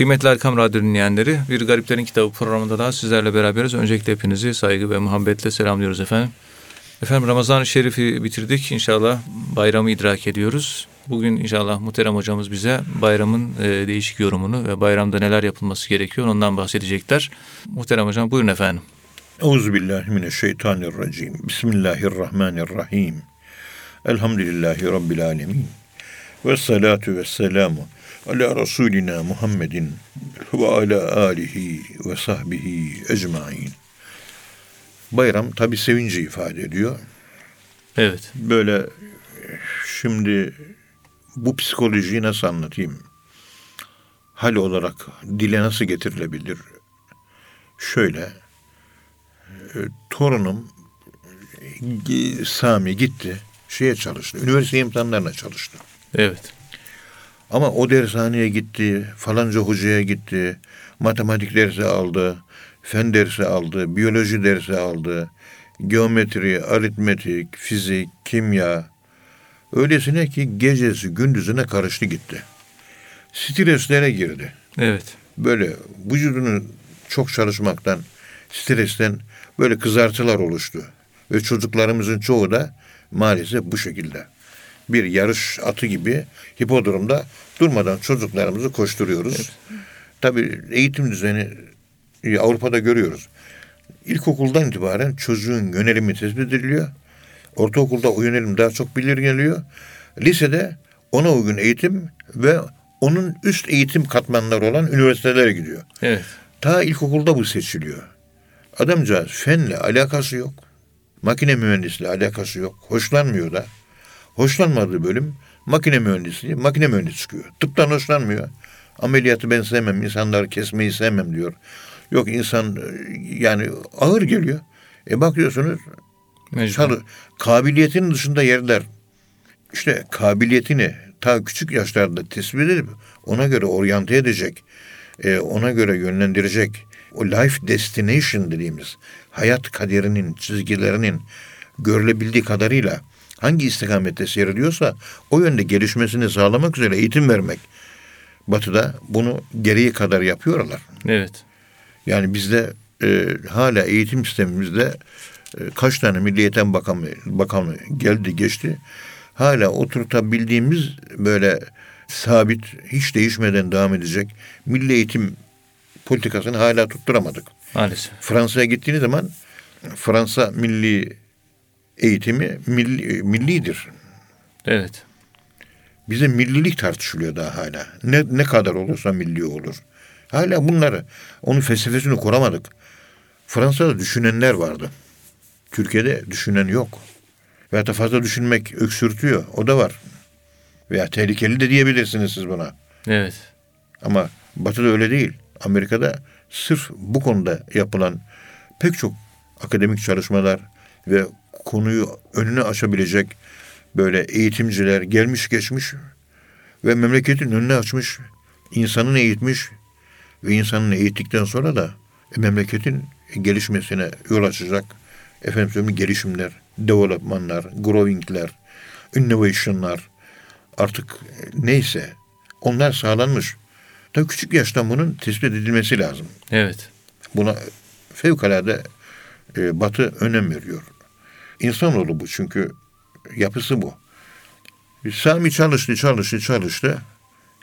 Kıymetli Erkam Radyo dinleyenleri, Bir Gariplerin Kitabı programında daha sizlerle beraberiz. Öncelikle hepinizi saygı ve muhabbetle selamlıyoruz efendim. Efendim Ramazan-ı Şerif'i bitirdik. İnşallah bayramı idrak ediyoruz. Bugün inşallah Muhterem hocamız bize bayramın e, değişik yorumunu ve bayramda neler yapılması gerekiyor ondan bahsedecekler. Muhterem hocam buyurun efendim. Euzubillahimineşşeytanirracim. Bismillahirrahmanirrahim. Elhamdülillahi Rabbil alemin. Ve salatu ve selamu ala Resulina Muhammedin ve ala alihi ve sahbihi ecmain. Bayram tabi sevinci ifade ediyor. Evet. Böyle şimdi bu psikolojiyi nasıl anlatayım? Hal olarak dile nasıl getirilebilir? Şöyle, e, torunum e, Sami gitti, şeye çalıştı, üniversite imtihanlarına çalıştı. Evet. Ama o dershaneye gitti, falanca hocaya gitti, matematik dersi aldı, fen dersi aldı, biyoloji dersi aldı, geometri, aritmetik, fizik, kimya. Öylesine ki gecesi gündüzüne karıştı gitti. Streslere girdi. Evet. Böyle vücudunu çok çalışmaktan, stresten böyle kızartılar oluştu. Ve çocuklarımızın çoğu da maalesef bu şekilde. Bir yarış atı gibi hipodromda durmadan çocuklarımızı koşturuyoruz. Evet. Tabii eğitim düzeni e, Avrupa'da görüyoruz. İlkokuldan itibaren çocuğun yönelimi tespit ediliyor. Ortaokulda o yönelim daha çok bilir geliyor. Lisede ona uygun eğitim ve onun üst eğitim katmanları olan üniversitelere gidiyor. Evet. Ta ilkokulda bu seçiliyor. Adamcağız fenle alakası yok. Makine mühendisliği alakası yok. Hoşlanmıyor da. Hoşlanmadığı bölüm makine mühendisliği. Makine mühendisi çıkıyor. Tıptan hoşlanmıyor. Ameliyatı ben sevmem. insanları kesmeyi sevmem diyor. Yok insan yani ağır geliyor. E bakıyorsunuz Mecbur. kabiliyetin dışında yerler. İşte kabiliyetini ta küçük yaşlarda tespit edip ona göre oryante edecek, e, ona göre yönlendirecek. O life destination dediğimiz hayat kaderinin, çizgilerinin görülebildiği kadarıyla hangi istikamette seyrediyorsa o yönde gelişmesini sağlamak üzere eğitim vermek. Batı'da bunu gereği kadar yapıyorlar. Evet. Yani bizde e, hala eğitim sistemimizde e, kaç tane Milli Eğitim Bakanı, Bakanı geldi geçti. Hala oturtabildiğimiz böyle sabit, hiç değişmeden devam edecek milli eğitim politikasını hala tutturamadık. Maalesef. Fransa'ya gittiğiniz zaman Fransa milli eğitimi milli, millidir. Evet. Bize millilik tartışılıyor daha hala. Ne, ne kadar olursa milli olur. Hala bunları, onun felsefesini kuramadık. Fransa'da düşünenler vardı. Türkiye'de düşünen yok. Veya da fazla düşünmek öksürtüyor. O da var. Veya tehlikeli de diyebilirsiniz siz buna. Evet. Ama Batı'da öyle değil. Amerika'da sırf bu konuda yapılan pek çok akademik çalışmalar ve konuyu önüne açabilecek böyle eğitimciler gelmiş geçmiş ve memleketin önüne açmış, insanın eğitmiş ve insanın eğittikten sonra da memleketin gelişmesine yol açacak efendim söyleyeyim gelişimler, developmanlar, growingler, innovationlar artık neyse onlar sağlanmış. Tabii küçük yaştan bunun tespit edilmesi lazım. Evet. Buna fevkalade e, Batı önem veriyor. İnsanoğlu bu çünkü yapısı bu. Sami çalıştı, çalıştı, çalıştı.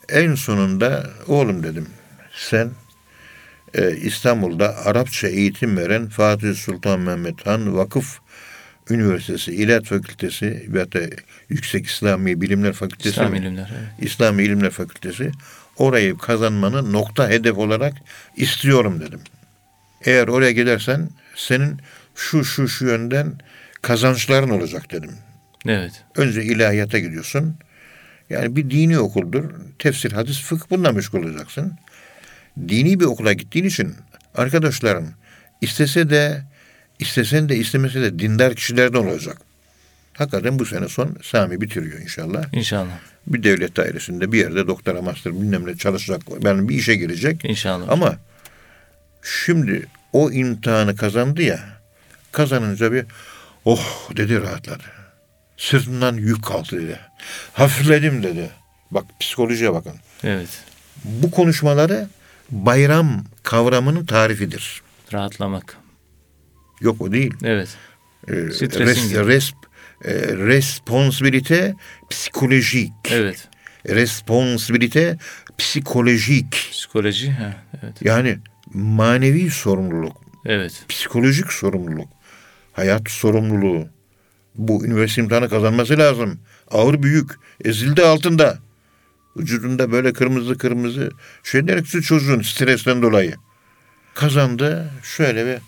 En sonunda oğlum dedim sen e, İstanbul'da Arapça eğitim veren Fatih Sultan Mehmet Han Vakıf Üniversitesi, İlahiyat Fakültesi ve da Yüksek İslami Bilimler Fakültesi İslami İlimler, evet. İslami İlimler Fakültesi orayı kazanmanı nokta hedef olarak istiyorum dedim. Eğer oraya gidersen senin şu şu şu yönden kazançların olacak dedim. Evet. Önce ilahiyata gidiyorsun. Yani bir dini okuldur. Tefsir, hadis, fıkh bununla meşgul olacaksın. Dini bir okula gittiğin için arkadaşların istese de istesen de istemese de dindar kişilerden olacak. Hakikaten bu sene son Sami bitiriyor inşallah. İnşallah. Bir devlet dairesinde bir yerde doktora master bilmem ne çalışacak. Yani bir işe girecek. İnşallah. Ama şimdi o imtihanı kazandı ya kazanınca bir oh dedi rahatladı. Sırtından yük kalktı dedi. Hafifledim dedi. Bak psikolojiye bakın. Evet. Bu konuşmaları bayram kavramının tarifidir. Rahatlamak. Yok o değil. Evet. Ee, res, gibi. resp, e, responsibilite psikolojik. Evet. Responsibilite psikolojik. Psikoloji. Ha, evet. Yani manevi sorumluluk, Evet. psikolojik sorumluluk, hayat sorumluluğu. Bu üniversite imtihanı kazanması lazım. Ağır büyük, ezildi altında. Vücudunda böyle kırmızı kırmızı şeyler şu çocuğun stresten dolayı. Kazandı şöyle bir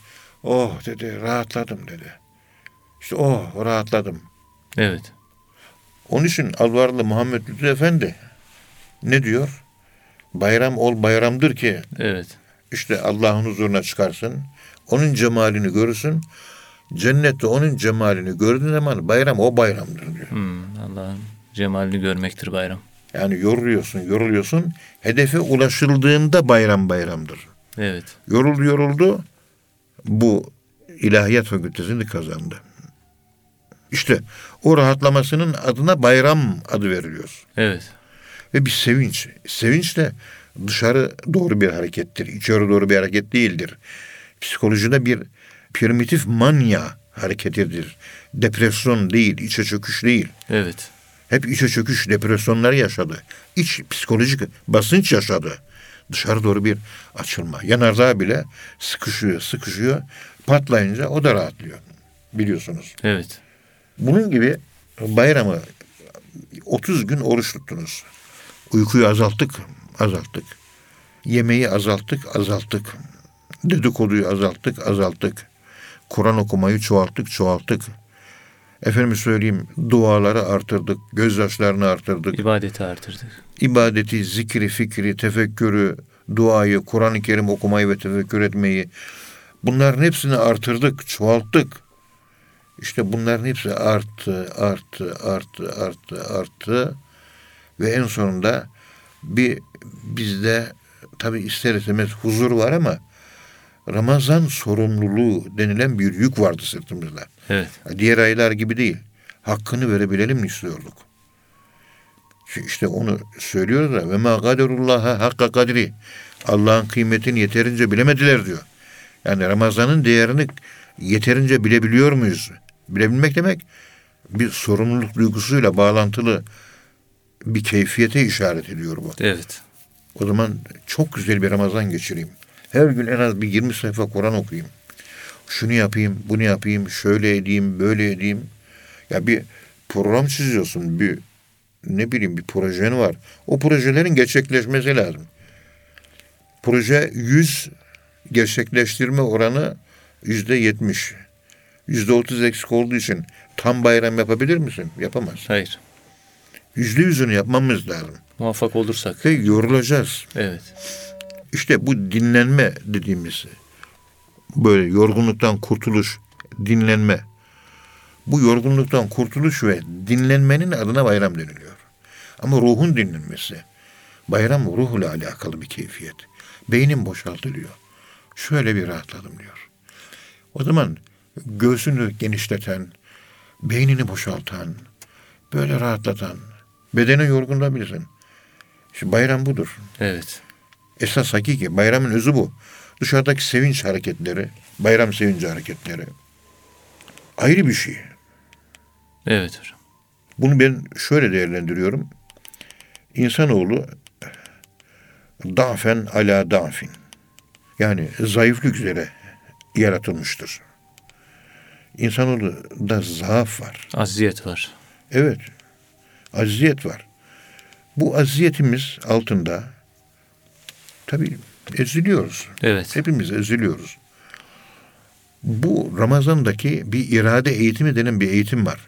oh dedi rahatladım dedi. İşte oh rahatladım. Evet. Onun için Alvarlı Muhammed Lütfü Efendi ne diyor? Bayram ol bayramdır ki Evet. işte Allah'ın huzuruna çıkarsın. Onun cemalini görürsün. Cennette onun cemalini gördüğün zaman bayram o bayramdır diyor. Hmm, Allah'ın cemalini görmektir bayram. Yani yoruluyorsun, yoruluyorsun. Hedefe ulaşıldığında bayram bayramdır. Evet. Yoruldu yoruldu. Bu ilahiyat fakültesini kazandı. İşte o rahatlamasının adına bayram adı veriliyor. Evet. Ve bir sevinç. Sevinç de dışarı doğru bir harekettir. İçeri doğru bir hareket değildir. Psikolojide bir primitif manya hareketidir. Depresyon değil, içe çöküş değil. Evet. Hep içe çöküş, depresyonlar yaşadı. İç psikolojik basınç yaşadı. Dışarı doğru bir açılma. Yanardağ bile sıkışıyor, sıkışıyor. Patlayınca o da rahatlıyor. Biliyorsunuz. Evet. Bunun gibi bayramı 30 gün oruç tuttunuz. Uykuyu azalttık, azalttık. Yemeği azalttık, azalttık. Dedikoduyu azalttık, azalttık. Kur'an okumayı çoğalttık, çoğalttık. Efendim söyleyeyim duaları artırdık, gözyaşlarını artırdık. İbadeti artırdık. İbadeti, zikri, fikri, tefekkürü, duayı, Kur'an-ı Kerim okumayı ve tefekkür etmeyi bunların hepsini artırdık, çoğalttık. İşte bunların hepsi arttı, arttı, arttı, arttı, arttı ve en sonunda bir bizde tabi ister istemez huzur var ama Ramazan sorumluluğu denilen bir yük vardı sırtımızda. Evet. Diğer aylar gibi değil. Hakkını verebilelim istiyorduk. İşte onu söylüyoruz da ve ma kaderullaha hakka kadri. Allah'ın kıymetini yeterince bilemediler diyor. Yani Ramazan'ın değerini yeterince bilebiliyor muyuz? Bilebilmek demek bir sorumluluk duygusuyla bağlantılı bir keyfiyete işaret ediyor bu. Evet. O zaman çok güzel bir Ramazan geçireyim. Her gün en az bir 20 sayfa Kur'an okuyayım. Şunu yapayım, bunu yapayım, şöyle edeyim, böyle edeyim. Ya bir program çiziyorsun, bir ne bileyim bir projen var. O projelerin gerçekleşmesi lazım. Proje 100 gerçekleştirme oranı yüzde 70. Yüzde 30 eksik olduğu için tam bayram yapabilir misin? Yapamaz. Hayır. Yüzde yüzünü yapmamız lazım. Muvaffak olursak. Ve yorulacağız. Evet. İşte bu dinlenme dediğimiz böyle yorgunluktan kurtuluş, dinlenme. Bu yorgunluktan kurtuluş ve dinlenmenin adına bayram deniliyor. Ama ruhun dinlenmesi. Bayram ruhla alakalı bir keyfiyet. Beynim boşaltılıyor. Şöyle bir rahatladım diyor. O zaman göğsünü genişleten, beynini boşaltan, böyle rahatlatan, bedene yorgunlanabilirsin. İşte bayram budur. Evet. Esas hakiki bayramın özü bu. Dışarıdaki sevinç hareketleri, bayram sevinci hareketleri ayrı bir şey. Evet hocam. Bunu ben şöyle değerlendiriyorum. İnsanoğlu dafen ala dafin. Yani zayıflık üzere yaratılmıştır. İnsanoğlu da zaaf var. Aziyet var. Evet. Aziyet var. Bu aziyetimiz altında tabii eziliyoruz. Evet. Hepimiz eziliyoruz. Bu Ramazan'daki bir irade eğitimi denen bir eğitim var.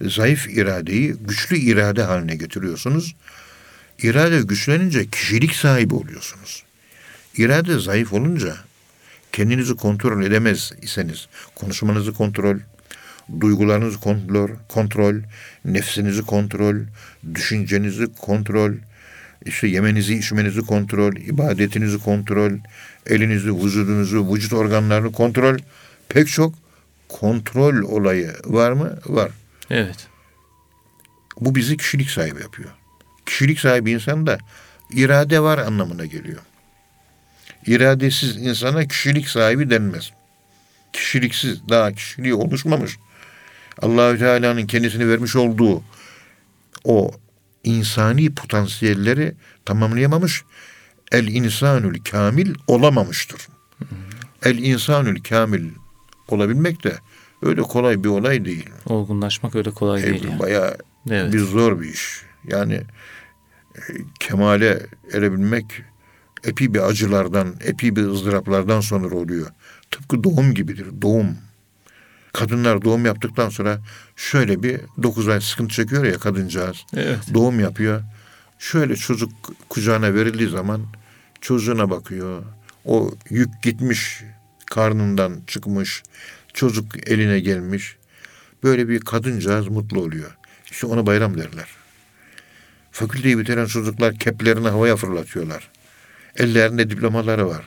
Zayıf iradeyi güçlü irade haline getiriyorsunuz. İrade güçlenince kişilik sahibi oluyorsunuz. İrade zayıf olunca kendinizi kontrol edemez iseniz konuşmanızı kontrol, duygularınızı kontrol, kontrol, nefsinizi kontrol, düşüncenizi kontrol, işte yemenizi, içmenizi kontrol, ibadetinizi kontrol, elinizi, vücudunuzu, vücut organlarını kontrol. Pek çok kontrol olayı var mı? Var. Evet. Bu bizi kişilik sahibi yapıyor. Kişilik sahibi insan da irade var anlamına geliyor. iradesiz insana kişilik sahibi denmez. Kişiliksiz, daha kişiliği oluşmamış. Allahü Teala'nın kendisine vermiş olduğu o insani potansiyelleri tamamlayamamış. El insanül kamil olamamıştır. El insanül kamil olabilmek de öyle kolay bir olay değil. Olgunlaşmak öyle kolay değil. E, yani. bayağı Evet. bir zor bir iş. Yani e, kemale erebilmek epi bir acılardan, epi bir ızdıraplardan sonra oluyor. Tıpkı doğum gibidir, doğum. Kadınlar doğum yaptıktan sonra şöyle bir dokuz ay sıkıntı çekiyor ya kadıncağız. Evet. Doğum yapıyor. Şöyle çocuk kucağına verildiği zaman çocuğuna bakıyor. O yük gitmiş, karnından çıkmış, çocuk eline gelmiş. Böyle bir kadıncağız mutlu oluyor. İşte ona bayram derler. Fakülteyi bitiren çocuklar keplerini havaya fırlatıyorlar. Ellerinde diplomaları var.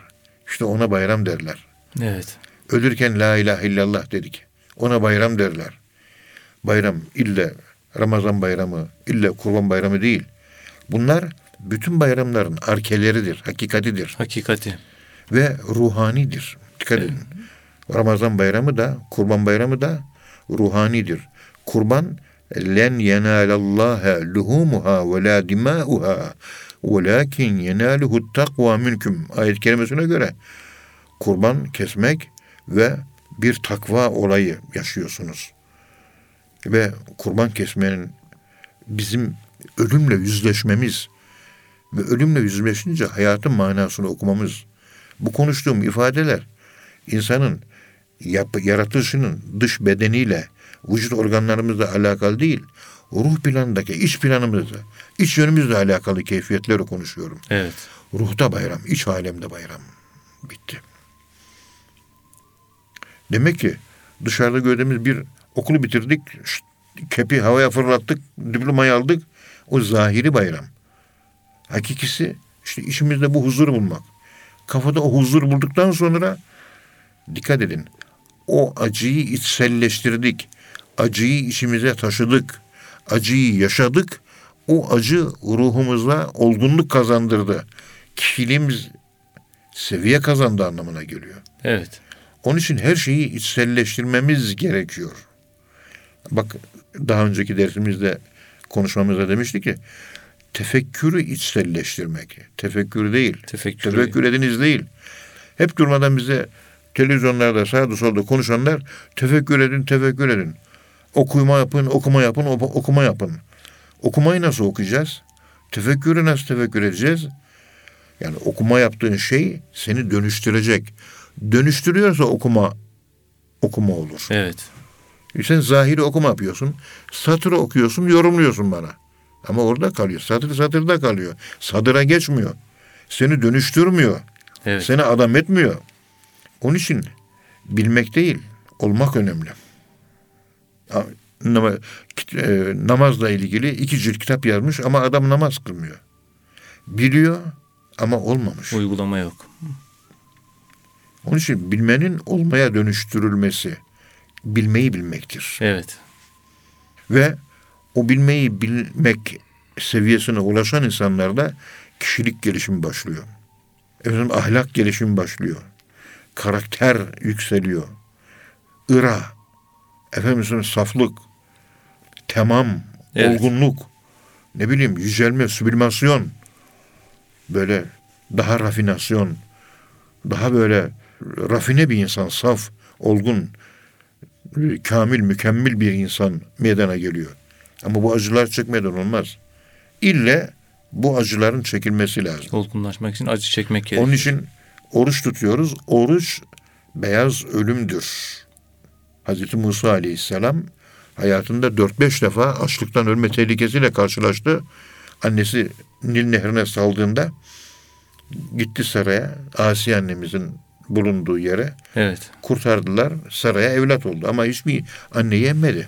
İşte ona bayram derler. Evet. Ölürken la ilahe illallah dedik. Ona bayram derler. Bayram ille Ramazan bayramı, ille kurban bayramı değil. Bunlar bütün bayramların arkeleridir, hakikatidir Hakikati. ve ruhanidir. Dikkat edin. Ramazan bayramı da, kurban bayramı da ruhanidir. Kurban len yenalallaha luhumuha ve la dimauha velakin yenaluhu takva minkum ayet kerimesine göre kurban kesmek ve bir takva olayı yaşıyorsunuz. Ve kurban kesmenin bizim ölümle yüzleşmemiz ve ölümle yüzleşince hayatın manasını okumamız. Bu konuştuğum ifadeler insanın yap- yaratılışının dış bedeniyle, vücut organlarımızla alakalı değil, ruh planındaki, iç planımızla, iç yönümüzle alakalı keyfiyetleri konuşuyorum. Evet. Ruhta bayram, iç alemde bayram. Bitti. Demek ki dışarıda gördüğümüz bir okulu bitirdik, kepi havaya fırlattık, diplomayı aldık. O zahiri bayram. Hakikisi işte işimizde bu huzuru bulmak. Kafada o huzur bulduktan sonra dikkat edin. O acıyı içselleştirdik. Acıyı içimize taşıdık. Acıyı yaşadık. O acı ruhumuzda olgunluk kazandırdı. Kişiliğimiz seviye kazandı anlamına geliyor. Evet. Onun için her şeyi içselleştirmemiz gerekiyor. Bak daha önceki dersimizde konuşmamızda demiştik ki tefekkürü içselleştirmek. Tefekkür değil. Tefekkür. Tefekkür ediniz değil. Hep durmadan bize televizyonlarda sağda solda konuşanlar tefekkür edin, tefekkür edin. Okuma yapın, okuma yapın, okuma yapın. Okumayı nasıl okuyacağız? Tefekkürü nasıl tefekkür edeceğiz? Yani okuma yaptığın şey seni dönüştürecek. Dönüştürüyorsa okuma okuma olur. Evet. E Sen zahiri okuma yapıyorsun. Satırı okuyorsun, yorumluyorsun bana. Ama orada kalıyor. Satır satırda kalıyor. Sadıra geçmiyor. Seni dönüştürmüyor. Evet. Seni adam etmiyor. Onun için bilmek değil, olmak önemli. E, namazla ilgili iki cilt kitap yazmış ama adam namaz kılmıyor. Biliyor ama olmamış. Uygulama yok. Onun için bilmenin olmaya dönüştürülmesi bilmeyi bilmektir. Evet. Ve o bilmeyi bilmek seviyesine ulaşan insanlarda kişilik gelişimi başlıyor. Efendim ahlak gelişimi başlıyor. Karakter yükseliyor. Ira, efendim saflık, tamam, Evet. olgunluk, ne bileyim yücelme, süblimasyon, böyle daha rafinasyon, daha böyle rafine bir insan, saf, olgun, kamil, mükemmel bir insan meydana geliyor. Ama bu acılar çekmeden olmaz. İlle bu acıların çekilmesi lazım. Olgunlaşmak için acı çekmek gerekiyor. Onun için oruç tutuyoruz. Oruç beyaz ölümdür. Hazreti Musa Aleyhisselam hayatında 4-5 defa açlıktan ölme tehlikesiyle karşılaştı. Annesi Nil Nehri'ne saldığında gitti saraya. Asiye annemizin bulunduğu yere Evet. kurtardılar. Saraya evlat oldu ama hiçbir anneyi emmedi.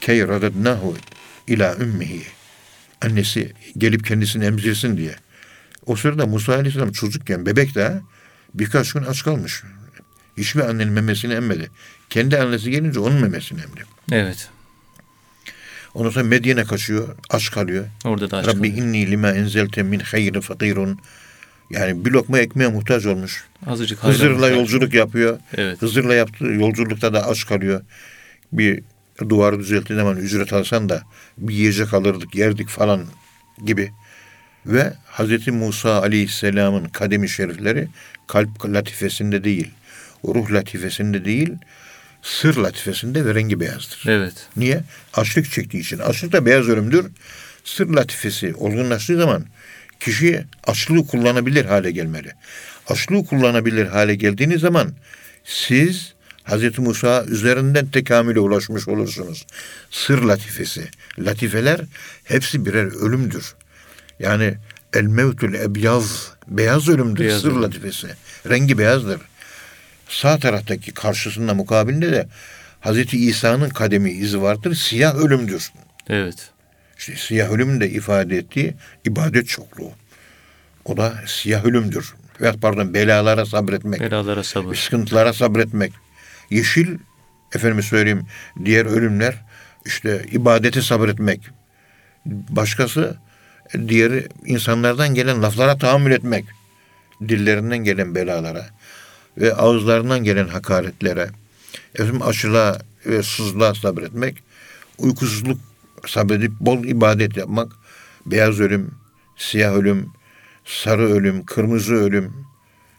Key radadnahu ila ümmihi. Annesi gelip kendisini emzirsin diye. O sırada Musa Aleyhisselam çocukken bebek daha birkaç gün aç kalmış. Hiçbir annenin memesini emmedi. Kendi annesi gelince onun memesini emdi. Evet. Ondan sonra Medyen'e kaçıyor, aç kalıyor. Orada da aç Rabbi kalıyor. inni lima enzelte min hayrin fakirun. Yani bir lokma ekmeğe muhtaç olmuş. Azıcık Hızır'la yolculuk yapıyor. Evet. Hızır'la yaptığı yolculukta da aç kalıyor. Bir duvarı düzelttiği zaman ücret alsan da bir yiyecek alırdık, yerdik falan gibi. Ve Hz. Musa Aleyhisselam'ın kademi şerifleri kalp latifesinde değil, ruh latifesinde değil, sır latifesinde ve rengi beyazdır. Evet. Niye? Açlık çektiği için. Açlık da beyaz ölümdür. Sır latifesi olgunlaştığı zaman kişi açlığı kullanabilir hale gelmeli. Açlığı kullanabilir hale geldiğiniz zaman siz Hz. Musa üzerinden tekamüle ulaşmış olursunuz. Sır latifesi. Latifeler hepsi birer ölümdür. Yani el mevtül ebyaz beyaz ölümdür Beyaz sır ölüm. latifesi. Rengi beyazdır. Sağ taraftaki karşısında mukabilinde de Hz. İsa'nın kademi izi vardır. Siyah ölümdür. Evet. İşte siyah ölüm de ifade ettiği ibadet çokluğu. O da siyah ölümdür. Veya pardon belalara sabretmek, Belalara sabır. sıkıntılara sabretmek. Yeşil, efendim söyleyeyim, diğer ölümler işte ibadete sabretmek. Başkası diğeri insanlardan gelen laflara tahammül etmek. Dillerinden gelen belalara ve ağızlarından gelen hakaretlere. Efendim açlığa ve sızlığa sabretmek. Uykusuzluk sabredip bol ibadet yapmak. Beyaz ölüm, siyah ölüm, sarı ölüm, kırmızı ölüm.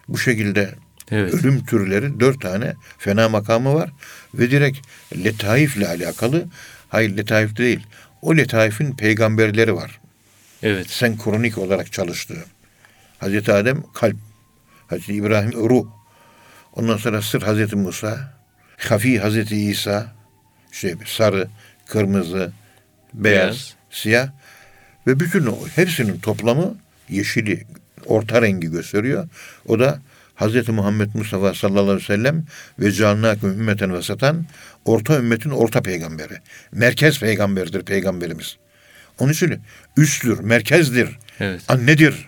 Bu şekilde Evet. ölüm türleri dört tane fena makamı var ve direkt letaifle alakalı hayır letaif değil o letaifin peygamberleri var. Evet. Senkronik olarak çalıştığı. Hazreti Adem kalp, Hazreti İbrahim ruh, ondan sonra sır Hazreti Musa, hafi Hazreti İsa, şey sarı, kırmızı, beyaz, Beyaz. siyah ve bütün o hepsinin toplamı yeşili orta rengi gösteriyor. O da Hazreti Muhammed Mustafa sallallahu aleyhi ve sellem ve cealnâküm ümmeten vesatan orta ümmetin orta peygamberi. Merkez peygamberdir peygamberimiz. Onun için üsttür, merkezdir, Evet. annedir,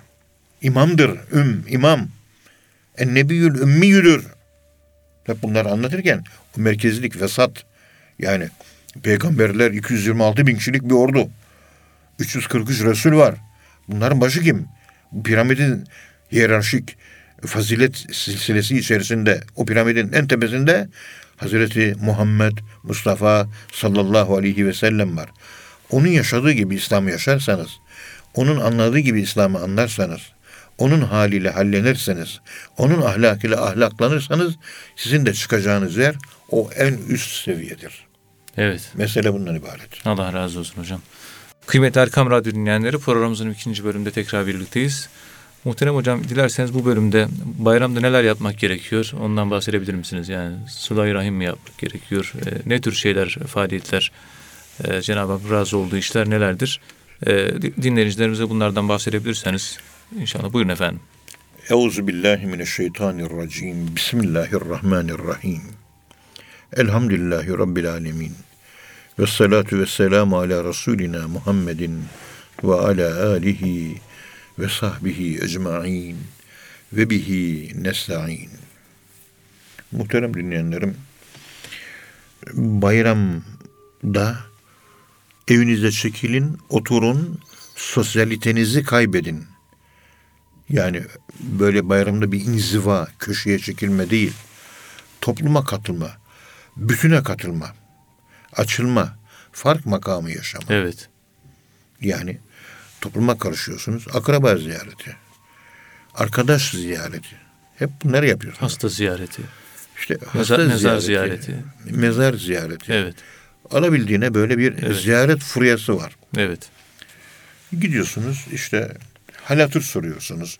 imamdır, üm, imam. Ennebiyyül ümmiyüdür. Hep bunları anlatırken o merkezlik, vesat yani peygamberler 226 bin kişilik bir ordu. 343 Resul var. Bunların başı kim? Bu piramidin hiyerarşik fazilet silsilesi içerisinde o piramidin en tepesinde Hazreti Muhammed Mustafa sallallahu aleyhi ve sellem var. Onun yaşadığı gibi İslam'ı yaşarsanız, onun anladığı gibi İslam'ı anlarsanız, onun haliyle hallenirseniz, onun ahlakıyla ahlaklanırsanız sizin de çıkacağınız yer o en üst seviyedir. Evet. Mesele bundan ibaret. Allah razı olsun hocam. Kıymetli Erkam Radyo dinleyenleri programımızın ikinci bölümünde tekrar birlikteyiz. Muhterem hocam dilerseniz bu bölümde bayramda neler yapmak gerekiyor? Ondan bahsedebilir misiniz? Yani sıla rahim mi yapmak gerekiyor? Ee, ne tür şeyler, faaliyetler, e, Cenab-ı Hak razı olduğu işler nelerdir? E, di- dinleyicilerimize bunlardan bahsedebilirseniz inşallah buyurun efendim. Euzu billahi mineşşeytanirracim. Bismillahirrahmanirrahim. Elhamdülillahi rabbil alamin. Ve salatu ve selamu ala Resulina Muhammedin ve ala alihi ve sahbihi ecmain ve bihi nesta'in. Muhterem dinleyenlerim, bayramda evinize çekilin, oturun, sosyalitenizi kaybedin. Yani böyle bayramda bir inziva, köşeye çekilme değil. Topluma katılma, bütüne katılma, açılma, fark makamı yaşama. Evet. Yani topluma karışıyorsunuz. Akraba ziyareti, arkadaş ziyareti. Hep bunları yapıyorsunuz. Hasta ziyareti. İşte Mezar- hasta mezar ziyareti, ziyareti. Mezar ziyareti. Evet. Alabildiğine böyle bir Evet. ziyaret furyası var. Evet. Gidiyorsunuz işte hal hatır soruyorsunuz.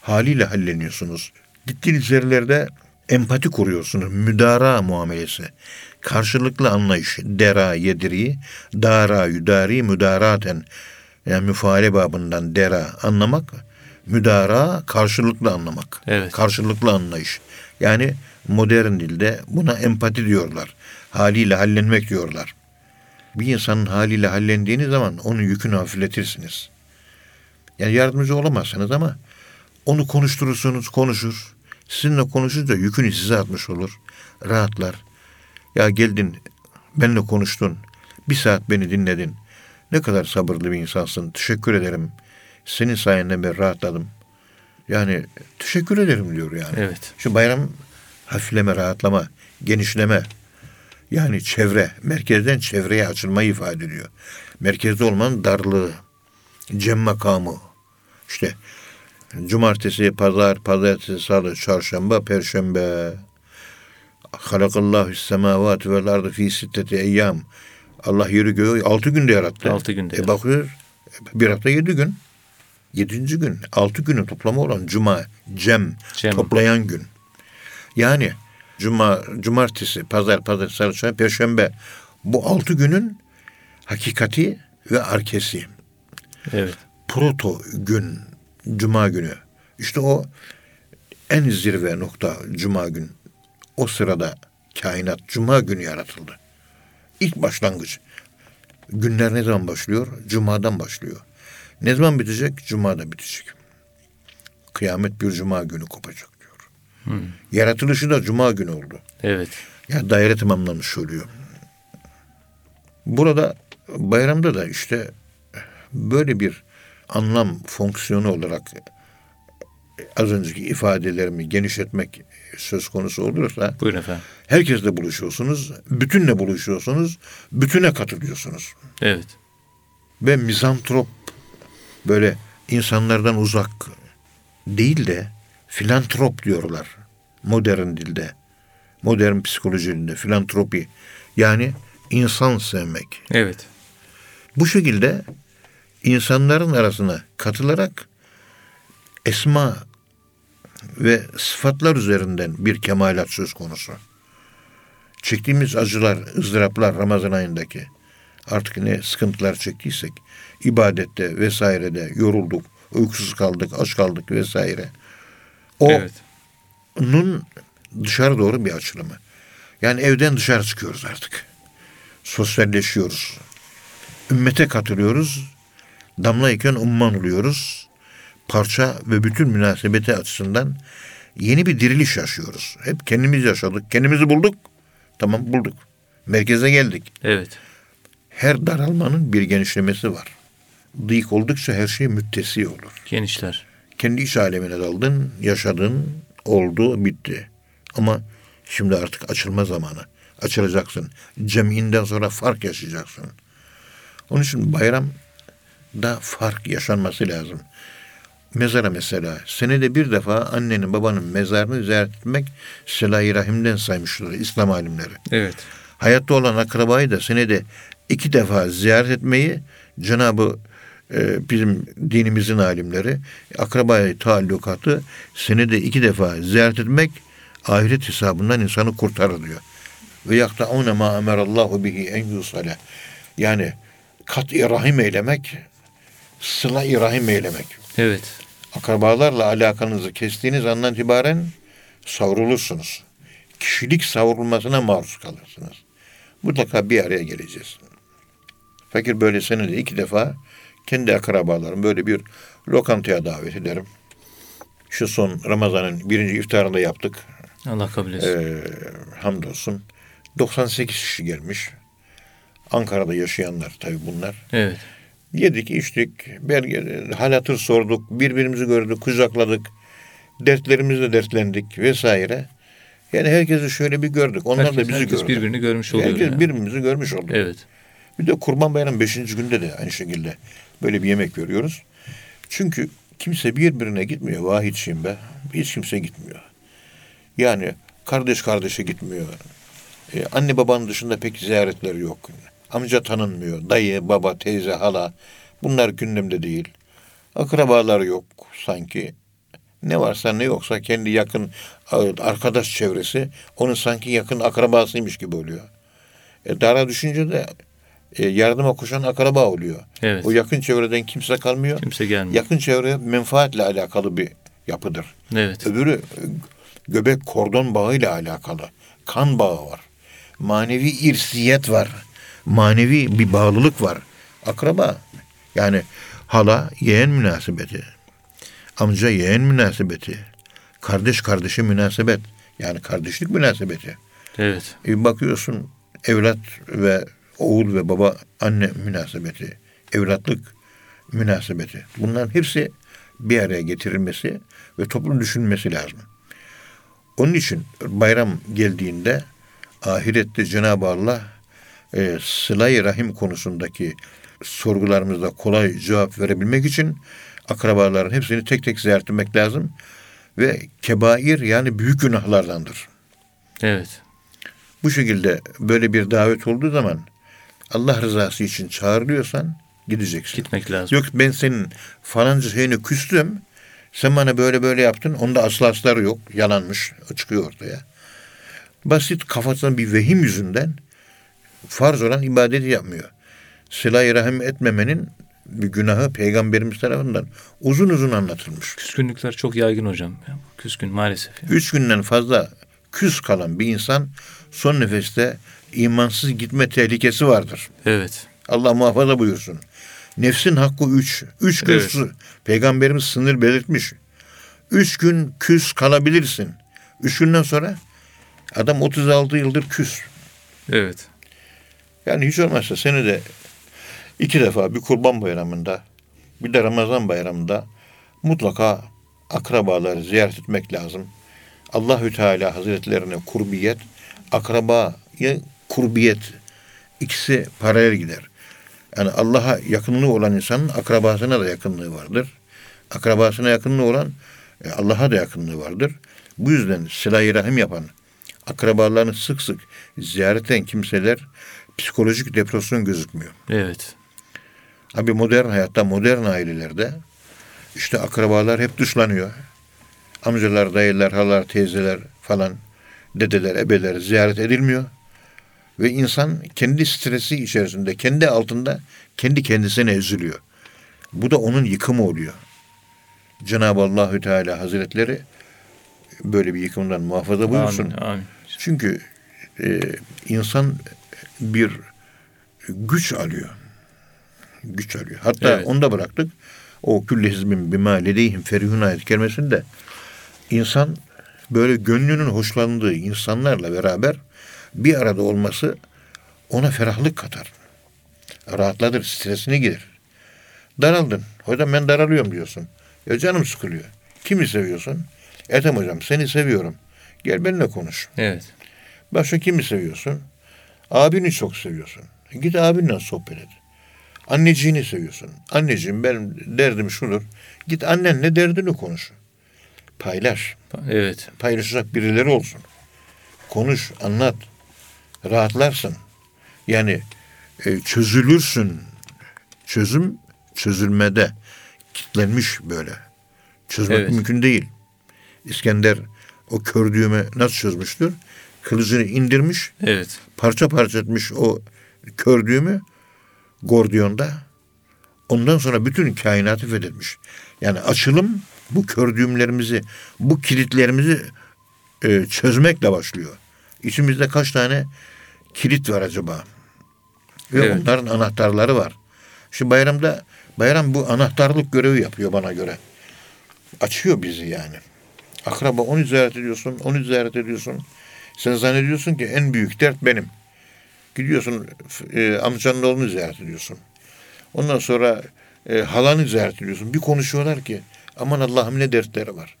Haliyle halleniyorsunuz. Gittiğiniz yerlerde empati kuruyorsunuz. Müdara muamelesi. Karşılıklı anlayış. Dera yediri, dara yüdari müdaraten. Yani müfaale babından dera anlamak. Müdara karşılıklı anlamak. Evet. Karşılıklı anlayış. Yani modern dilde buna empati diyorlar. Haliyle hallenmek diyorlar. Bir insanın haliyle hallendiğiniz zaman onun yükünü hafifletirsiniz. Yani yardımcı olamazsınız ama onu konuşturursunuz, konuşur. Sizinle konuşunca yükünü size atmış olur. Rahatlar. Ya geldin, benimle konuştun. Bir saat beni dinledin. Ne kadar sabırlı bir insansın. Teşekkür ederim. Senin sayende ben rahatladım. Yani teşekkür ederim diyor yani. Evet. Şu bayram hafifleme, rahatlama, genişleme. Yani çevre, merkezden çevreye açılmayı ifade ediyor. Merkezde olmanın darlığı, cem makamı. İşte cumartesi, pazar, pazartesi, salı, çarşamba, perşembe. Halakallahu semavati vel ardı fi sitteti eyyam. Allah yeri göğü altı günde yarattı. Altı günde E bakıyor, bir hafta yedi gün. Yedinci gün, altı günün toplamı olan cuma, cem, Cem. toplayan gün. Yani cuma, cumartesi, pazar, pazar, salı, çarşamba, perşembe. Bu altı günün hakikati ve arkesi. Evet. Proto gün, cuma günü. İşte o en zirve nokta cuma gün. O sırada kainat cuma günü yaratıldı. İlk başlangıç. Günler ne zaman başlıyor? Cuma'dan başlıyor. Ne zaman bitecek? Cuma'da bitecek. Kıyamet bir cuma günü kopacak diyor. Yaratılışı da cuma günü oldu. Evet. Ya daire tamamlamış oluyor. Burada bayramda da işte böyle bir anlam fonksiyonu olarak az önceki ifadelerimi genişletmek söz konusu olursa Buyurun efendim. herkesle buluşuyorsunuz, bütünle buluşuyorsunuz, bütüne katılıyorsunuz. Evet. Ve mizantrop böyle insanlardan uzak değil de filantrop diyorlar modern dilde. Modern psikoloji dilinde filantropi yani insan sevmek. Evet. Bu şekilde insanların arasına katılarak esma ve sıfatlar üzerinden bir kemalat söz konusu. Çektiğimiz acılar, ızdıraplar Ramazan ayındaki artık ne sıkıntılar çektiysek ibadette vesairede yorulduk, uykusuz kaldık, aç kaldık vesaire. O Evet. nun dışarı doğru bir açılımı. Yani evden dışarı çıkıyoruz artık. Sosyalleşiyoruz. Ümmete katılıyoruz. Damla iken umman oluyoruz. Parça ve bütün münasebeti açısından yeni bir diriliş yaşıyoruz. Hep kendimiz yaşadık. Kendimizi bulduk. Tamam bulduk. Merkeze geldik. Evet. Her daralmanın bir genişlemesi var. Dıйk oldukça her şey müttesi olur. Genişler. Kendi iş alemine daldın, yaşadın, oldu, bitti. Ama şimdi artık açılma zamanı. Açılacaksın. Ceminden sonra fark yaşayacaksın. Onun için bayramda fark yaşanması lazım. Mezara mesela senede bir defa annenin babanın mezarını ziyaret etmek Sıla-i Rahim'den saymışlar İslam alimleri. Evet. Hayatta olan akrabayı da senede iki defa ziyaret etmeyi Cenabı e, bizim dinimizin alimleri akrabaya taallukatı senede iki defa ziyaret etmek ahiret hesabından insanı kurtarır diyor. Ve yaktaune ma emerallahu bihi en yusale. Yani kat-i rahim eylemek, sıla-i rahim eylemek. Evet. Akrabalarla alakanızı kestiğiniz andan itibaren savrulursunuz. Kişilik savrulmasına maruz kalırsınız. Mutlaka bir araya geleceğiz. Fakir böyle senede iki defa kendi akrabalarım böyle bir lokantaya davet ederim. Şu son Ramazan'ın birinci iftarında yaptık. Allah kabul etsin. Ee, hamdolsun. 98 kişi gelmiş. Ankara'da yaşayanlar tabii bunlar. Evet. Yedik, içtik, belge, hal hatır sorduk, birbirimizi gördük, kucakladık, dertlerimizle dertlendik vesaire. Yani herkesi şöyle bir gördük. Onlar herkes, da bizi herkes gördü. birbirini görmüş oluyor. Herkes yani. birbirimizi görmüş oldu. Evet. Bir de Kurban Bayramı 5. günde de aynı şekilde böyle bir yemek görüyoruz. Çünkü kimse birbirine gitmiyor. Vahidçiyim be. Hiç kimse gitmiyor. Yani kardeş kardeşe gitmiyor. Ee, anne babanın dışında pek ziyaretler yok. Amca tanınmıyor. Dayı, baba, teyze, hala. Bunlar gündemde değil. Akrabalar yok sanki. Ne varsa ne yoksa kendi yakın arkadaş çevresi onun sanki yakın akrabasıymış gibi oluyor. E, dara düşünce de e, yardıma koşan akraba oluyor. Evet. O yakın çevreden kimse kalmıyor. Kimse gelmiyor. Yakın çevre menfaatle alakalı bir yapıdır. Evet. Öbürü e, göbek kordon bağıyla alakalı. Kan bağı var. Manevi irsiyet var. Manevi bir bağlılık var. Akraba. Yani hala yeğen münasebeti. Amca yeğen münasebeti. Kardeş kardeşe münasebet. Yani kardeşlik münasebeti. Evet. E bakıyorsun evlat ve oğul ve baba anne münasebeti, evlatlık münasebeti. Bunların hepsi bir araya getirilmesi ve toplum düşünmesi lazım. Onun için bayram geldiğinde ahirette Cenab-ı Allah e, sıla-i rahim konusundaki sorgularımızda kolay cevap verebilmek için akrabaların hepsini tek tek ziyaret etmek lazım. Ve kebair yani büyük günahlardandır. Evet. Bu şekilde böyle bir davet olduğu zaman Allah rızası için çağrılıyorsan gideceksin. Gitmek lazım. Yok ben senin falanca şeyini küstüm. Sen bana böyle böyle yaptın. Onda aslı asları yok. Yalanmış. Çıkıyor ortaya. Basit kafasından bir vehim yüzünden farz olan ibadeti yapmıyor. Sıla-i rahim etmemenin bir günahı peygamberimiz tarafından uzun uzun anlatılmış. Küskünlükler çok yaygın hocam. Küskün maalesef. ya. Üç günden fazla küs kalan bir insan son nefeste imansız gitme tehlikesi vardır. Evet. Allah muhafaza buyursun. Nefsin hakkı üç. Üç gün Evet. Peygamberimiz sınır belirtmiş. Üç gün küs kalabilirsin. Üç günden sonra adam 36 yıldır küs. Evet. Yani hiç olmazsa seni de iki defa bir kurban bayramında bir de Ramazan bayramında mutlaka akrabaları ziyaret etmek lazım. Allahü Teala Hazretlerine kurbiyet, akrabaya kurbiyet ikisi paralel gider. Yani Allah'a yakınlığı olan insanın akrabasına da yakınlığı vardır. Akrabasına yakınlığı olan e, Allah'a da yakınlığı vardır. Bu yüzden silah-i rahim yapan, akrabalarını sık sık ziyaret eden kimseler psikolojik depresyon gözükmüyor. Evet. Abi modern hayatta, modern ailelerde işte akrabalar hep dışlanıyor. Amcalar, dayılar, halalar, teyzeler falan, dedeler, ebeler ziyaret edilmiyor. Ve insan kendi stresi içerisinde, kendi altında kendi kendisine üzülüyor. Bu da onun yıkımı oluyor. Cenab-ı Allahü Teala Hazretleri böyle bir yıkımdan muhafaza buyursun. Amin. Amin. Çünkü e, insan bir güç alıyor. Güç alıyor. Hatta Evet. onu da bıraktık. O külli hizbin bima ledeyhim ferihun ayet kelimesinde insan böyle gönlünün hoşlandığı insanlarla beraber bir arada olması ona ferahlık katar. Rahatlatır, stresine gider. Daraldın. Hocam ben daralıyorum diyorsun. Ya canım sıkılıyor. Kimi seviyorsun? Ethem hocam seni seviyorum. Gel benimle konuş. Evet. Başka kimi seviyorsun? Abini çok seviyorsun. Git abinle sohbet et. Anneciğini seviyorsun. Anneciğim benim derdim şudur. Git annenle derdini konuş. Paylaş. Evet. Paylaşacak birileri olsun. Konuş, anlat. Rahatlarsın. Yani e, çözülürsün. Çözüm çözülmede kitlenmiş böyle. Çözmek Evet. mümkün değil. İskender o kör düğme nasıl çözmüştür? Kılıcını indirmiş, Evet. parça parça etmiş o kör düğümü Gordion'da. Ondan sonra bütün kainatı fethetmiş. Yani açılım bu kör düğümlerimizi, bu kilitlerimizi e, çözmekle başlıyor. İçimizde kaç tane kilit var acaba? Ve Evet. onların anahtarları var. Şimdi bayramda bayram bu anahtarlık görevi yapıyor bana göre. Açıyor bizi yani. Akraba onu ziyaret ediyorsun, onu ziyaret ediyorsun. Sen zannediyorsun ki en büyük dert benim. Gidiyorsun e, amcanın oğlunu ziyaret ediyorsun. Ondan sonra e, halanı ziyaret ediyorsun. Bir konuşuyorlar ki aman Allah'ım ne dertleri var.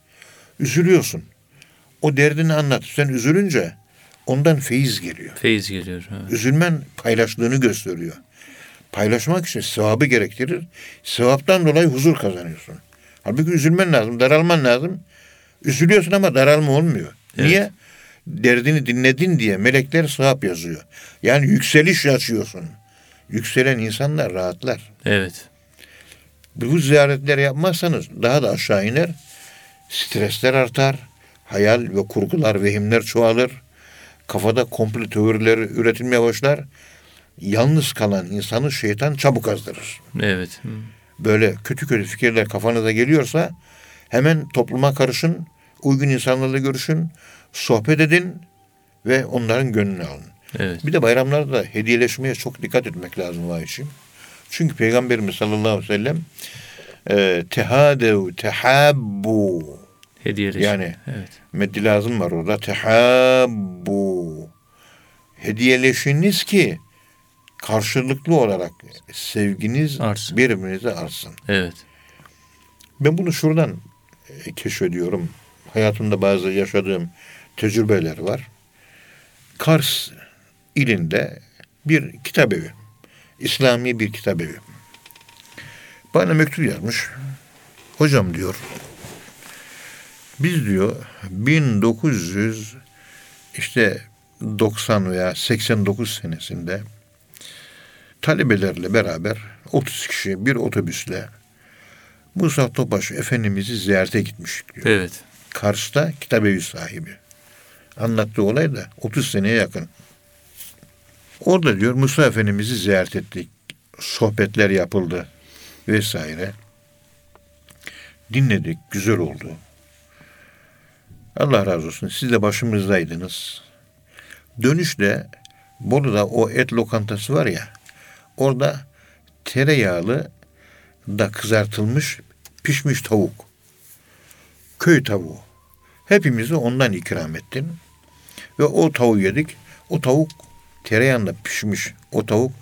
Üzülüyorsun. O derdini anlat. Sen üzülünce ondan feyiz geliyor. Feyiz geliyor. Evet. Üzülmen paylaştığını gösteriyor. Paylaşmak için sevabı gerektirir. Sevaptan dolayı huzur kazanıyorsun. Halbuki üzülmen lazım, daralman lazım. Üzülüyorsun ama daralma olmuyor. Evet. Niye? Derdini dinledin diye melekler sevap yazıyor. Yani yükseliş açıyorsun. Yükselen insanlar rahatlar. Evet. Bu ziyaretleri yapmazsanız daha da aşağı iner. Stresler artar. Hayal ve kurgular, vehimler çoğalır. Kafada komple teorileri üretilmeye başlar. Yalnız kalan insanı şeytan çabuk azdırır. Evet. Böyle kötü kötü fikirler kafanıza geliyorsa hemen topluma karışın, uygun insanlarla görüşün, sohbet edin ve onların gönlünü alın. Evet. Bir de bayramlarda hediyeleşmeye çok dikkat etmek lazım vahişim. Çünkü Peygamberimiz sallallahu aleyhi ve sellem e, tehadev, tehabbu Hediyeleşme. Yani- Evet. meddi lazım var orada. Tehabbu hediyeleşiniz ki karşılıklı olarak sevginiz Artsın. birbirinize artsın. Evet. Ben bunu şuradan e, keşfediyorum. Hayatımda bazı yaşadığım tecrübeler var. Kars ilinde bir kitap evi. İslami bir kitap evi. Bana mektup yazmış. Hocam diyor. Biz diyor 1900 işte 90 veya 89 senesinde talebelerle beraber 30 kişi bir otobüsle Musa Topaş Efendimiz'i ziyarete gitmiştik diyor. Evet. Kars'ta kitabevi sahibi. Anlattığı olay da 30 seneye yakın. Orada diyor Musa Efendimiz'i ziyaret ettik. Sohbetler yapıldı vesaire. Dinledik, güzel oldu. Allah razı olsun. Siz de başımızdaydınız. Dönüşte Bolu'da o et lokantası var ya. Orada tereyağlı da kızartılmış pişmiş tavuk. Köy tavuğu. Hepimizi ondan ikram ettin. Ve o tavuğu yedik. O tavuk tereyağında pişmiş. O tavuk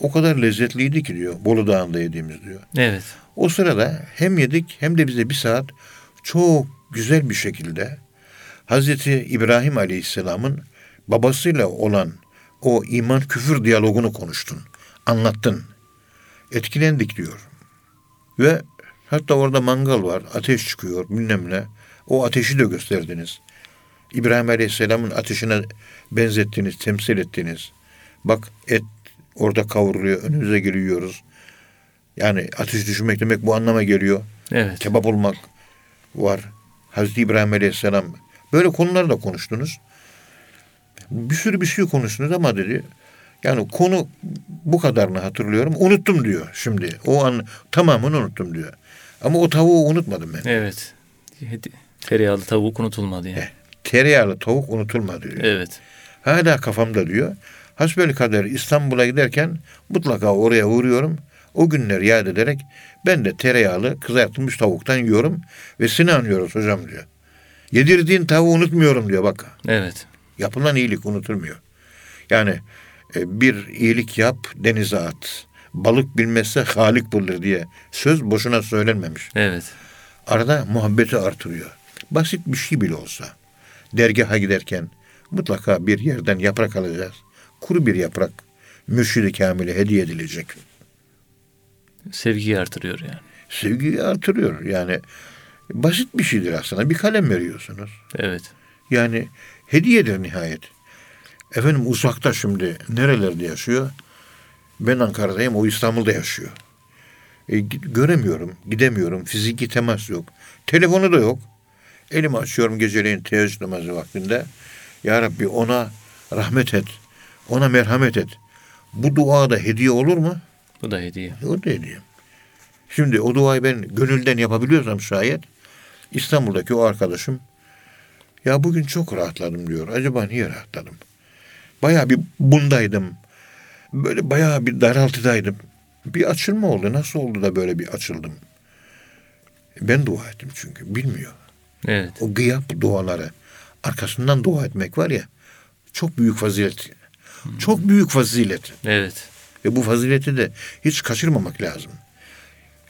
o kadar lezzetliydi ki diyor. Bolu Dağı'nda yediğimiz diyor. Evet. O sırada hem yedik hem de bize bir saat çok güzel bir şekilde Hazreti İbrahim Aleyhisselam'ın babasıyla olan o iman küfür diyalogunu konuştun. Anlattın. Etkilendik diyor. Ve hatta orada mangal var. Ateş çıkıyor bilmem ne. O ateşi de gösterdiniz. İbrahim Aleyhisselam'ın ateşine benzettiniz, temsil ettiniz. Bak et orada kavruluyor, önümüze geliyoruz. Yani ateş düşürmek demek bu anlama geliyor. Evet. Kebap olmak var. Hazreti İbrahim Aleyhisselam. Böyle konular da konuştunuz. Bir sürü bir şey konuştunuz ama dedi. Yani konu bu kadarını hatırlıyorum. Unuttum diyor şimdi. O an tamamını unuttum diyor. Ama o tavuğu unutmadım ben. Evet. Tereyağlı tavuk unutulmadı yani. Eh. Tereyağlı tavuk unutulmadı diyor. Evet. Hala kafamda diyor. Hasbel kader İstanbul'a giderken mutlaka oraya uğruyorum. O günler yad ederek ben de tereyağlı kızartılmış tavuktan yiyorum ve seni anlıyoruz hocam diyor. Yedirdiğin tavuğu unutmuyorum diyor bak. Evet. Yapılan iyilik unutulmuyor. Yani e, bir iyilik yap denize at. Balık bilmezse halik bulur diye söz boşuna söylenmemiş. Evet. Arada muhabbeti artırıyor. Basit bir şey bile olsa. Dergaha giderken mutlaka bir yerden yaprak alacağız. Kuru bir yaprak mürşidi kamile hediye edilecek. Sevgiyi artırıyor yani. Sevgiyi artırıyor. Yani basit bir şeydir aslında. Bir kalem veriyorsunuz. Evet. Yani hediyedir nihayet. Efendim uzakta şimdi nerelerde yaşıyor? Ben Ankara'dayım, o İstanbul'da yaşıyor. E, göremiyorum, gidemiyorum, fiziki temas yok. Telefonu da yok. Elimi açıyorum geceleyin teheccüd namazı vaktinde. Ya Rabbi ona rahmet et, ona merhamet et. Bu dua da hediye olur mu? Bu da hediye. O da hediye. Şimdi o duayı ben gönülden yapabiliyorsam şayet İstanbul'daki o arkadaşım ya bugün çok rahatladım diyor. Acaba niye rahatladım? Bayağı bir bundaydım. Böyle bayağı bir daraltıdaydım. Bir açılma oldu. Nasıl oldu da böyle bir açıldım? Ben dua ettim çünkü. Bilmiyor. Evet. O gıyap duaları. Arkasından dua etmek var ya. Çok büyük fazilet. Çok büyük fazilet. Evet. Ve bu fazileti de hiç kaçırmamak lazım.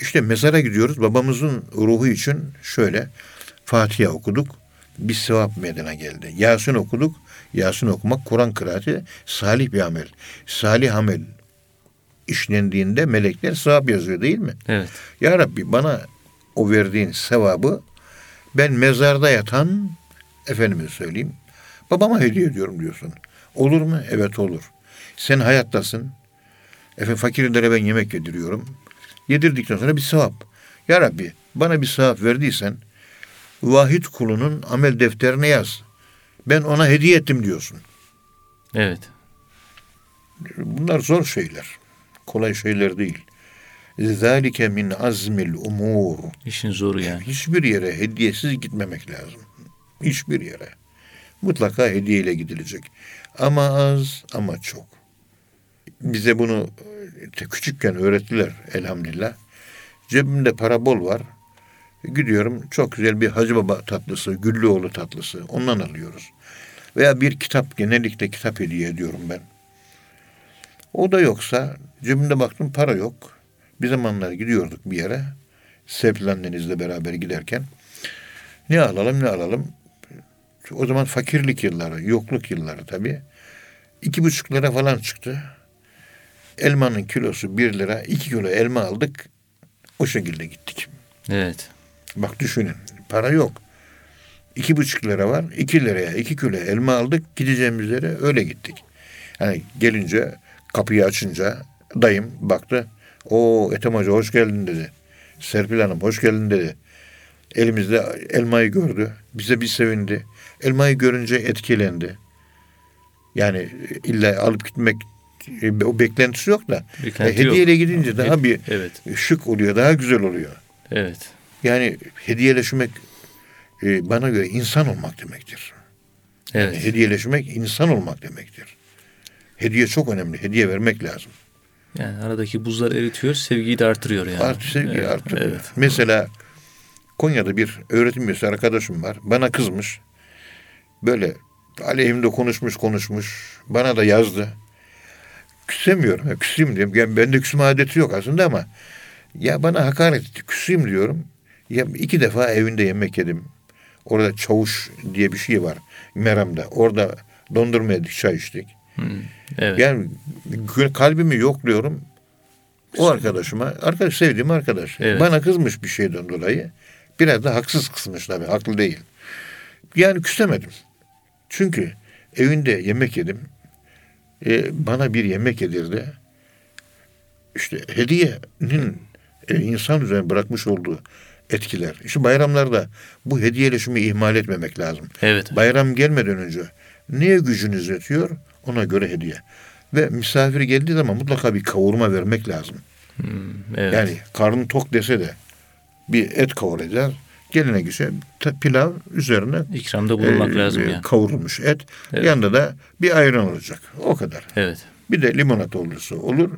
İşte mezara gidiyoruz. Babamızın ruhu için şöyle Fatiha okuduk. Bir sevap meydana geldi. Yasin okuduk. Yasin okumak Kur'an kıraati salih bir amel. Salih amel işlendiğinde melekler sevap yazıyor değil mi? Evet. Ya Rabbi bana o verdiğin sevabı ben mezarda yatan efendime söyleyeyim babama hediye ediyorum diyorsun. Olur mu? Evet olur. Sen hayattasın. Efendim fakirlere ben yemek yediriyorum. Yedirdikten sonra bir sevap. Ya Rabbi bana bir sevap verdiysen vahid kulunun amel defterine yaz. Ben ona hediye ettim diyorsun. Evet. Bunlar zor şeyler. Kolay şeyler değil. Zalike min azmil umur. İşin zoru yani. Hiçbir yere hediyesiz gitmemek lazım. Hiçbir yere. Mutlaka hediyeyle gidilecek. Ama az ama çok. Bize bunu e, küçükken öğrettiler elhamdülillah. Cebimde para bol var. Gidiyorum çok güzel bir Hacı Baba tatlısı, Güllüoğlu tatlısı ondan alıyoruz. Veya bir kitap genellikle kitap hediye ediyorum ben. O da yoksa cebimde baktım para yok. Bir zamanlar gidiyorduk bir yere. Serpil annenizle beraber giderken ne alalım ne alalım. O zaman fakirlik yılları, yokluk yılları tabii. İki buçuk lira falan çıktı. Elmanın kilosu bir lira. iki kilo elma aldık. O şekilde gittik. Evet. Bak düşünün. Para yok. İki buçuk lira var. iki liraya iki kilo elma aldık. Gideceğimiz yere öyle gittik. Hani gelince kapıyı açınca dayım baktı. O Ethem Hoca hoş geldin dedi. Serpil Hanım hoş geldin dedi. Elimizde elmayı gördü. Bize bir sevindi. Elmayı görünce etkilendi. Yani illa alıp gitmek e, o beklentisi yok da. Beklenti E, hediyeyle yok. gidince daha bir Evet. şık oluyor, daha güzel oluyor. Evet. Yani hediyeleşmek e, bana göre insan olmak demektir. Evet. Hediyeleşmek insan olmak demektir. Hediye çok önemli. Hediye vermek lazım. Yani aradaki buzlar eritiyor, sevgiyi de artırıyor yani. Artı sevgi evet, artırıyor. Evet. Mesela Konya'da bir öğretim üyesi arkadaşım var. Bana kızmış. Böyle aleyhimde konuşmuş konuşmuş. Bana da yazdı. Küsemiyorum. Ya, küseyim diyorum. Yani bende küsme adeti yok aslında ama ya bana hakaret etti. Küseyim diyorum. Ya iki defa evinde yemek yedim. Orada çavuş diye bir şey var. Meram'da. Orada dondurma yedik, çay içtik. Hmm, Evet. Yani kalbimi yokluyorum. O arkadaşıma, arkadaş sevdiğim arkadaş. Evet. Bana kızmış bir şeyden dolayı. Biraz da haksız kızmış tabii, haklı değil. Yani küsemedim. Çünkü evinde yemek yedim. E, bana bir yemek yedirdi. İşte hediyenin e, insan üzerine bırakmış olduğu etkiler. İşte bayramlarda bu hediyeleşimi ihmal etmemek lazım. Evet. Bayram gelmeden önce neye gücünüz yetiyor ona göre hediye. Ve misafir geldiği zaman mutlaka bir kavurma vermek lazım. Hmm, evet. Yani karnı tok dese de bir et kavuracağız. Geline güzel pilav üzerine İkramda bulunmak e, lazım e, yani. kavrulmuş et. Evet. Yanında da bir ayran olacak. O kadar. Evet. Bir de limonata olursa olur.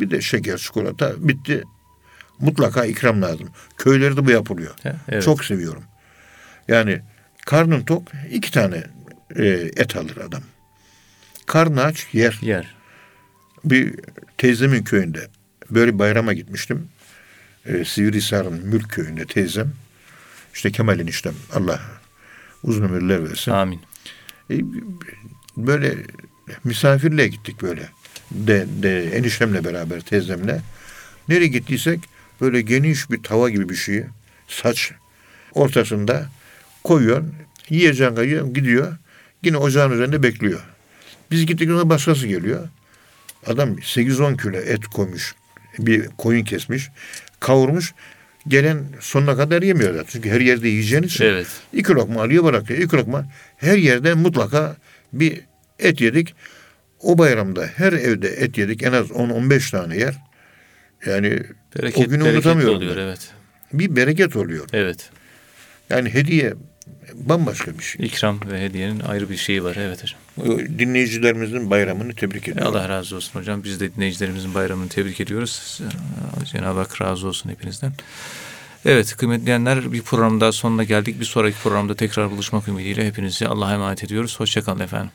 Bir de şeker, çikolata bitti. Mutlaka ikram lazım. Köylerde bu yapılıyor. Evet. Çok seviyorum. Yani karnın tok iki tane e, et alır adam. Karnı aç yer. yer. Bir teyzemin köyünde böyle bayrama gitmiştim. E, Sivrihisar'ın Mülk köyünde teyzem. İşte Kemal eniştem. Allah uzun ömürler versin. Amin. E, böyle misafirliğe gittik böyle. De, de eniştemle beraber teyzemle. Nereye gittiysek böyle geniş bir tava gibi bir şey. Saç ortasında koyuyorsun. Yiyeceğin kayıyor gidiyor. Yine ocağın üzerinde bekliyor. Biz gittik ona başkası geliyor. Adam 8-10 kilo et koymuş. Bir koyun kesmiş. Kavurmuş. Gelen sonuna kadar yemiyor zaten. Çünkü her yerde yiyeceğin için. Evet. İki lokma alıyor bırakıyor. İki lokma. Her yerde mutlaka bir et yedik. O bayramda her evde et yedik. En az 10-15 tane yer. Yani Bereket, o günü unutamıyorum. oluyor ben. evet. Bir bereket oluyor. Evet. Yani hediye bambaşka bir şey. İkram ve hediyenin ayrı bir şeyi var. Evet hocam. Dinleyicilerimizin bayramını tebrik ediyorum. Allah razı olsun hocam. Biz de dinleyicilerimizin bayramını tebrik ediyoruz. Cenab-ı Hak razı olsun hepinizden. Evet kıymetli dinleyenler bir program daha sonuna geldik. Bir sonraki programda tekrar buluşmak ümidiyle hepinizi Allah'a emanet ediyoruz. Hoşçakalın efendim.